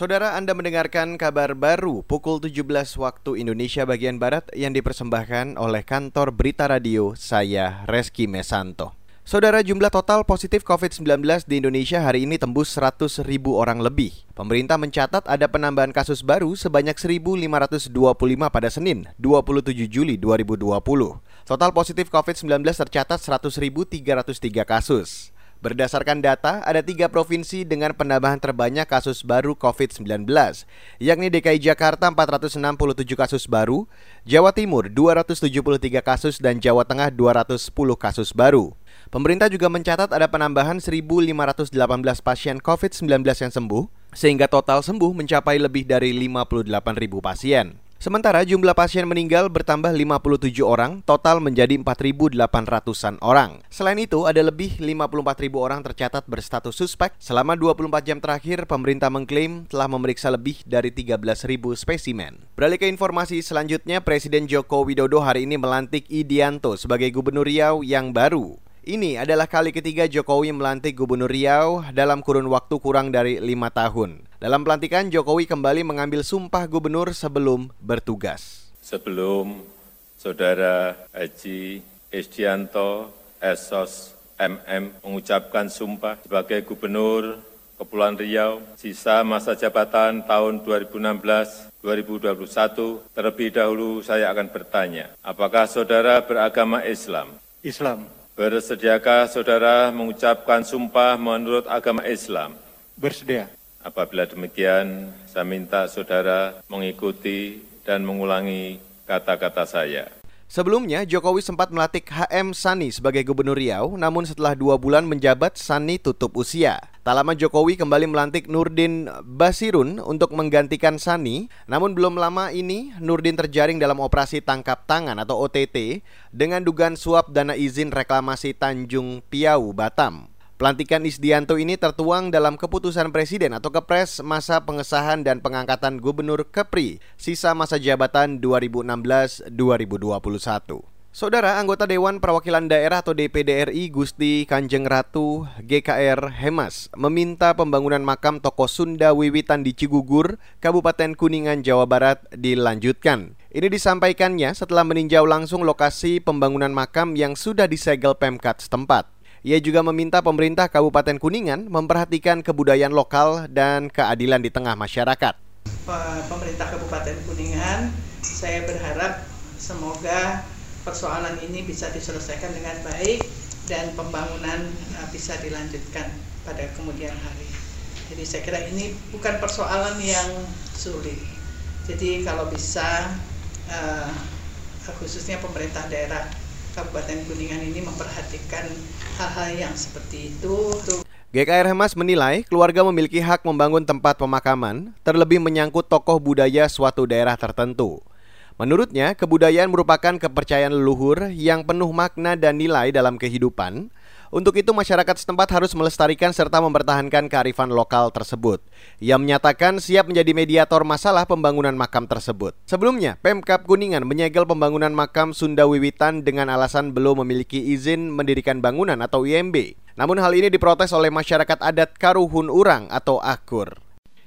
Saudara Anda mendengarkan kabar baru pukul 17 waktu Indonesia bagian Barat yang dipersembahkan oleh kantor Berita Radio saya Reski Mesanto. Saudara jumlah total positif COVID-19 di Indonesia hari ini tembus 100 ribu orang lebih. Pemerintah mencatat ada penambahan kasus baru sebanyak 1.525 pada Senin, 27 Juli 2020. Total positif COVID-19 tercatat 100.303 kasus. Berdasarkan data, ada tiga provinsi dengan penambahan terbanyak kasus baru COVID-19, yakni DKI Jakarta 467 kasus baru, Jawa Timur 273 kasus, dan Jawa Tengah 210 kasus baru. Pemerintah juga mencatat ada penambahan 1.518 pasien COVID-19 yang sembuh, sehingga total sembuh mencapai lebih dari 58.000 pasien. Sementara jumlah pasien meninggal bertambah 57 orang, total menjadi 4.800-an orang. Selain itu, ada lebih 54.000 orang tercatat berstatus suspek. Selama 24 jam terakhir, pemerintah mengklaim telah memeriksa lebih dari 13.000 spesimen. Beralih ke informasi selanjutnya, Presiden Joko Widodo hari ini melantik Idianto sebagai Gubernur Riau yang baru. Ini adalah kali ketiga Jokowi melantik Gubernur Riau dalam kurun waktu kurang dari lima tahun. Dalam pelantikan, Jokowi kembali mengambil sumpah gubernur sebelum bertugas. Sebelum Saudara Haji Estianto Esos MM mengucapkan sumpah sebagai Gubernur Kepulauan Riau, sisa masa jabatan tahun 2016-2021, terlebih dahulu saya akan bertanya, apakah saudara beragama Islam? Islam. Bersediakah saudara mengucapkan sumpah menurut agama Islam? Bersedia. Apabila demikian, saya minta saudara mengikuti dan mengulangi kata-kata saya. Sebelumnya, Jokowi sempat melatih HM Sani sebagai Gubernur Riau, namun setelah dua bulan menjabat, Sani tutup usia. Tak lama Jokowi kembali melantik Nurdin Basirun untuk menggantikan Sani, namun belum lama ini Nurdin terjaring dalam operasi tangkap tangan atau OTT dengan dugaan suap dana izin reklamasi Tanjung Piau, Batam. Pelantikan Isdianto ini tertuang dalam keputusan Presiden atau Kepres masa pengesahan dan pengangkatan Gubernur Kepri sisa masa jabatan 2016-2021. Saudara anggota Dewan Perwakilan Daerah atau DPD RI Gusti Kanjeng Ratu GKR Hemas meminta pembangunan makam tokoh Sunda Wiwitan di Cigugur, Kabupaten Kuningan, Jawa Barat dilanjutkan. Ini disampaikannya setelah meninjau langsung lokasi pembangunan makam yang sudah disegel Pemkat setempat. Ia juga meminta pemerintah Kabupaten Kuningan memperhatikan kebudayaan lokal dan keadilan di tengah masyarakat. Pemerintah Kabupaten Kuningan, saya berharap semoga persoalan ini bisa diselesaikan dengan baik dan pembangunan uh, bisa dilanjutkan pada kemudian hari. Jadi saya kira ini bukan persoalan yang sulit. Jadi kalau bisa uh, khususnya pemerintah daerah Kabupaten Kuningan ini memperhatikan hal-hal yang seperti itu. GKR Hemas menilai keluarga memiliki hak membangun tempat pemakaman, terlebih menyangkut tokoh budaya suatu daerah tertentu. Menurutnya, kebudayaan merupakan kepercayaan leluhur yang penuh makna dan nilai dalam kehidupan, untuk itu masyarakat setempat harus melestarikan serta mempertahankan kearifan lokal tersebut. Ia menyatakan siap menjadi mediator masalah pembangunan makam tersebut. Sebelumnya, Pemkap Kuningan menyegel pembangunan makam Sunda Wiwitan dengan alasan belum memiliki izin mendirikan bangunan atau IMB. Namun hal ini diprotes oleh masyarakat adat Karuhun Urang atau Akur.